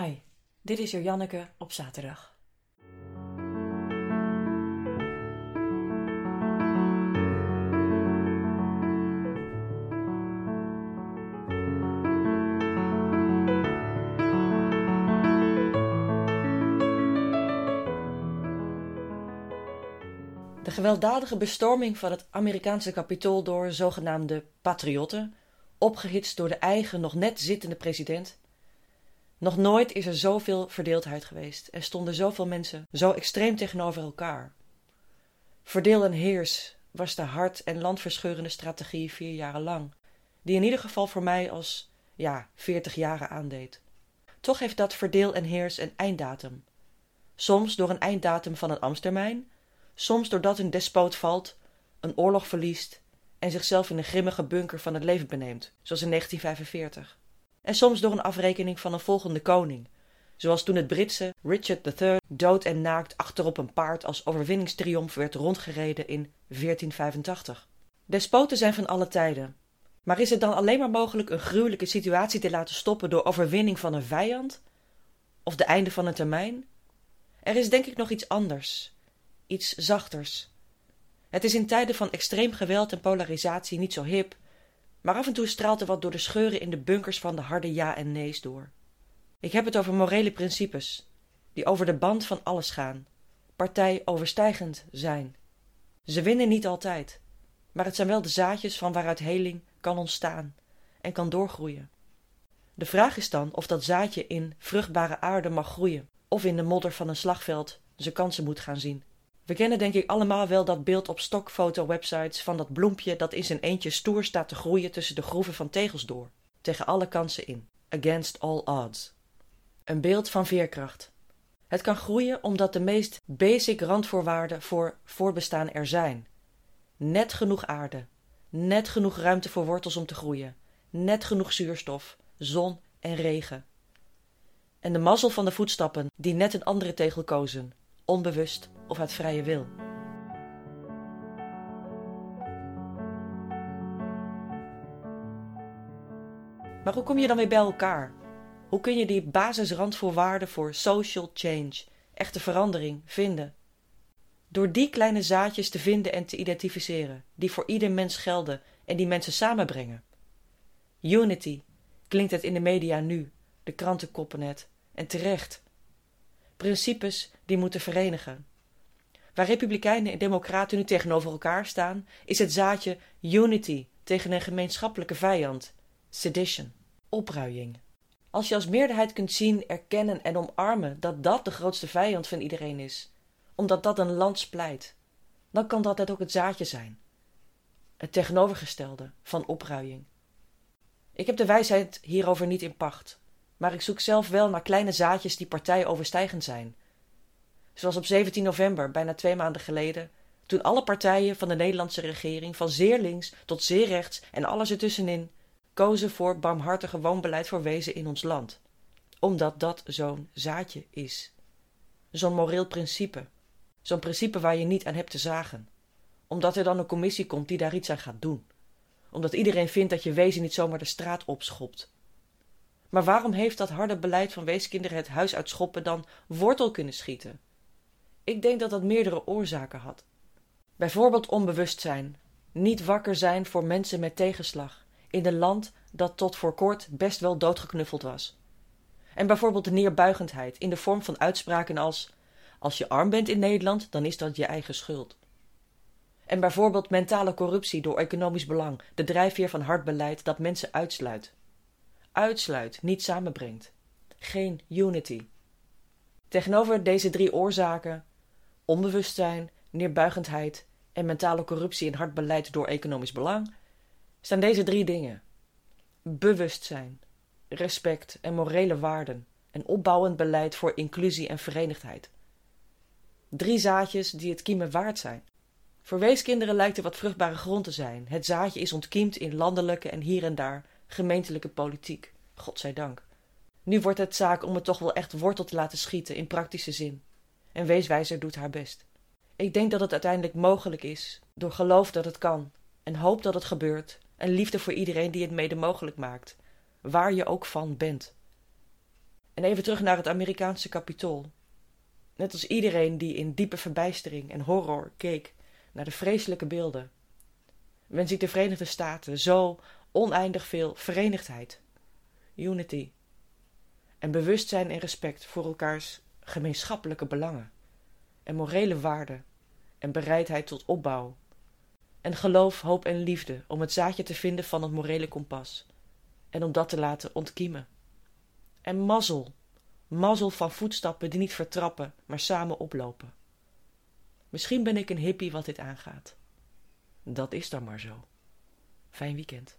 Hi, dit is Janneke op zaterdag. De gewelddadige bestorming van het Amerikaanse kapitool door zogenaamde patriotten, opgehitst door de eigen nog net zittende president, nog nooit is er zoveel verdeeldheid geweest en stonden zoveel mensen zo extreem tegenover elkaar. Verdeel en heers was de hart- en landverscheurende strategie vier jaren lang, die in ieder geval voor mij als, ja, veertig jaren aandeed. Toch heeft dat verdeel en heers een einddatum. Soms door een einddatum van een ambtstermijn, soms doordat een despoot valt, een oorlog verliest en zichzelf in een grimmige bunker van het leven beneemt, zoals in 1945 en soms door een afrekening van een volgende koning, zoals toen het Britse Richard III dood en naakt achterop een paard als overwinningstriomf werd rondgereden in 1485. Despoten zijn van alle tijden. Maar is het dan alleen maar mogelijk een gruwelijke situatie te laten stoppen door overwinning van een vijand? Of de einde van een termijn? Er is denk ik nog iets anders, iets zachters. Het is in tijden van extreem geweld en polarisatie niet zo hip maar af en toe straalt er wat door de scheuren in de bunkers van de harde ja en nee's door. Ik heb het over morele principes, die over de band van alles gaan, partij overstijgend zijn. Ze winnen niet altijd, maar het zijn wel de zaadjes van waaruit heling kan ontstaan en kan doorgroeien. De vraag is dan of dat zaadje in vruchtbare aarde mag groeien, of in de modder van een slagveld zijn kansen moet gaan zien. We kennen denk ik allemaal wel dat beeld op stokfoto-websites van dat bloempje dat in zijn eentje stoer staat te groeien tussen de groeven van tegels door, tegen alle kansen in, against all odds. Een beeld van veerkracht. Het kan groeien omdat de meest basic randvoorwaarden voor voorbestaan er zijn. Net genoeg aarde, net genoeg ruimte voor wortels om te groeien, net genoeg zuurstof, zon en regen. En de mazzel van de voetstappen die net een andere tegel kozen, onbewust of uit vrije wil. Maar hoe kom je dan weer bij elkaar? Hoe kun je die basisrandvoorwaarden voor social change, echte verandering, vinden? Door die kleine zaadjes te vinden en te identificeren, die voor ieder mens gelden en die mensen samenbrengen. Unity klinkt het in de media nu, de kranten koppen het, en terecht. Principes die moeten verenigen. Waar republikeinen en democraten nu tegenover elkaar staan, is het zaadje unity tegen een gemeenschappelijke vijand, sedition, opruiing. Als je als meerderheid kunt zien, erkennen en omarmen dat dat de grootste vijand van iedereen is, omdat dat een land splijt, dan kan dat ook het zaadje zijn. Het tegenovergestelde van opruiing. Ik heb de wijsheid hierover niet in pacht, maar ik zoek zelf wel naar kleine zaadjes die partijoverstijgend zijn, zoals op 17 november, bijna twee maanden geleden, toen alle partijen van de Nederlandse regering, van zeer links tot zeer rechts en alles ertussenin, kozen voor barmhartige woonbeleid voor wezen in ons land. Omdat dat zo'n zaadje is. Zo'n moreel principe. Zo'n principe waar je niet aan hebt te zagen. Omdat er dan een commissie komt die daar iets aan gaat doen. Omdat iedereen vindt dat je wezen niet zomaar de straat opschopt. Maar waarom heeft dat harde beleid van weeskinderen het huis uitschoppen dan wortel kunnen schieten? Ik denk dat dat meerdere oorzaken had. Bijvoorbeeld onbewustzijn, niet wakker zijn voor mensen met tegenslag, in een land dat tot voor kort best wel doodgeknuffeld was. En bijvoorbeeld de neerbuigendheid in de vorm van uitspraken als: Als je arm bent in Nederland, dan is dat je eigen schuld. En bijvoorbeeld mentale corruptie door economisch belang, de drijfveer van hard beleid dat mensen uitsluit. Uitsluit, niet samenbrengt. Geen unity. Tegenover deze drie oorzaken onbewustzijn, neerbuigendheid en mentale corruptie en hard beleid door economisch belang, staan deze drie dingen: bewustzijn, respect en morele waarden en opbouwend beleid voor inclusie en verenigdheid. Drie zaadjes die het kiemen waard zijn. Voor weeskinderen lijkt er wat vruchtbare grond te zijn. Het zaadje is ontkiemd in landelijke en hier en daar gemeentelijke politiek. Godzijdank. Nu wordt het zaak om het toch wel echt wortel te laten schieten in praktische zin en Weeswijzer doet haar best. Ik denk dat het uiteindelijk mogelijk is, door geloof dat het kan, en hoop dat het gebeurt, en liefde voor iedereen die het mede mogelijk maakt, waar je ook van bent. En even terug naar het Amerikaanse kapitool. Net als iedereen die in diepe verbijstering en horror keek naar de vreselijke beelden. Men ziet de Verenigde Staten zo oneindig veel verenigdheid, unity en bewustzijn en respect voor elkaars gemeenschappelijke belangen en morele waarden en bereidheid tot opbouw en geloof, hoop en liefde om het zaadje te vinden van het morele kompas en om dat te laten ontkiemen. En mazzel, mazzel van voetstappen die niet vertrappen, maar samen oplopen. Misschien ben ik een hippie wat dit aangaat. Dat is dan maar zo. Fijn weekend.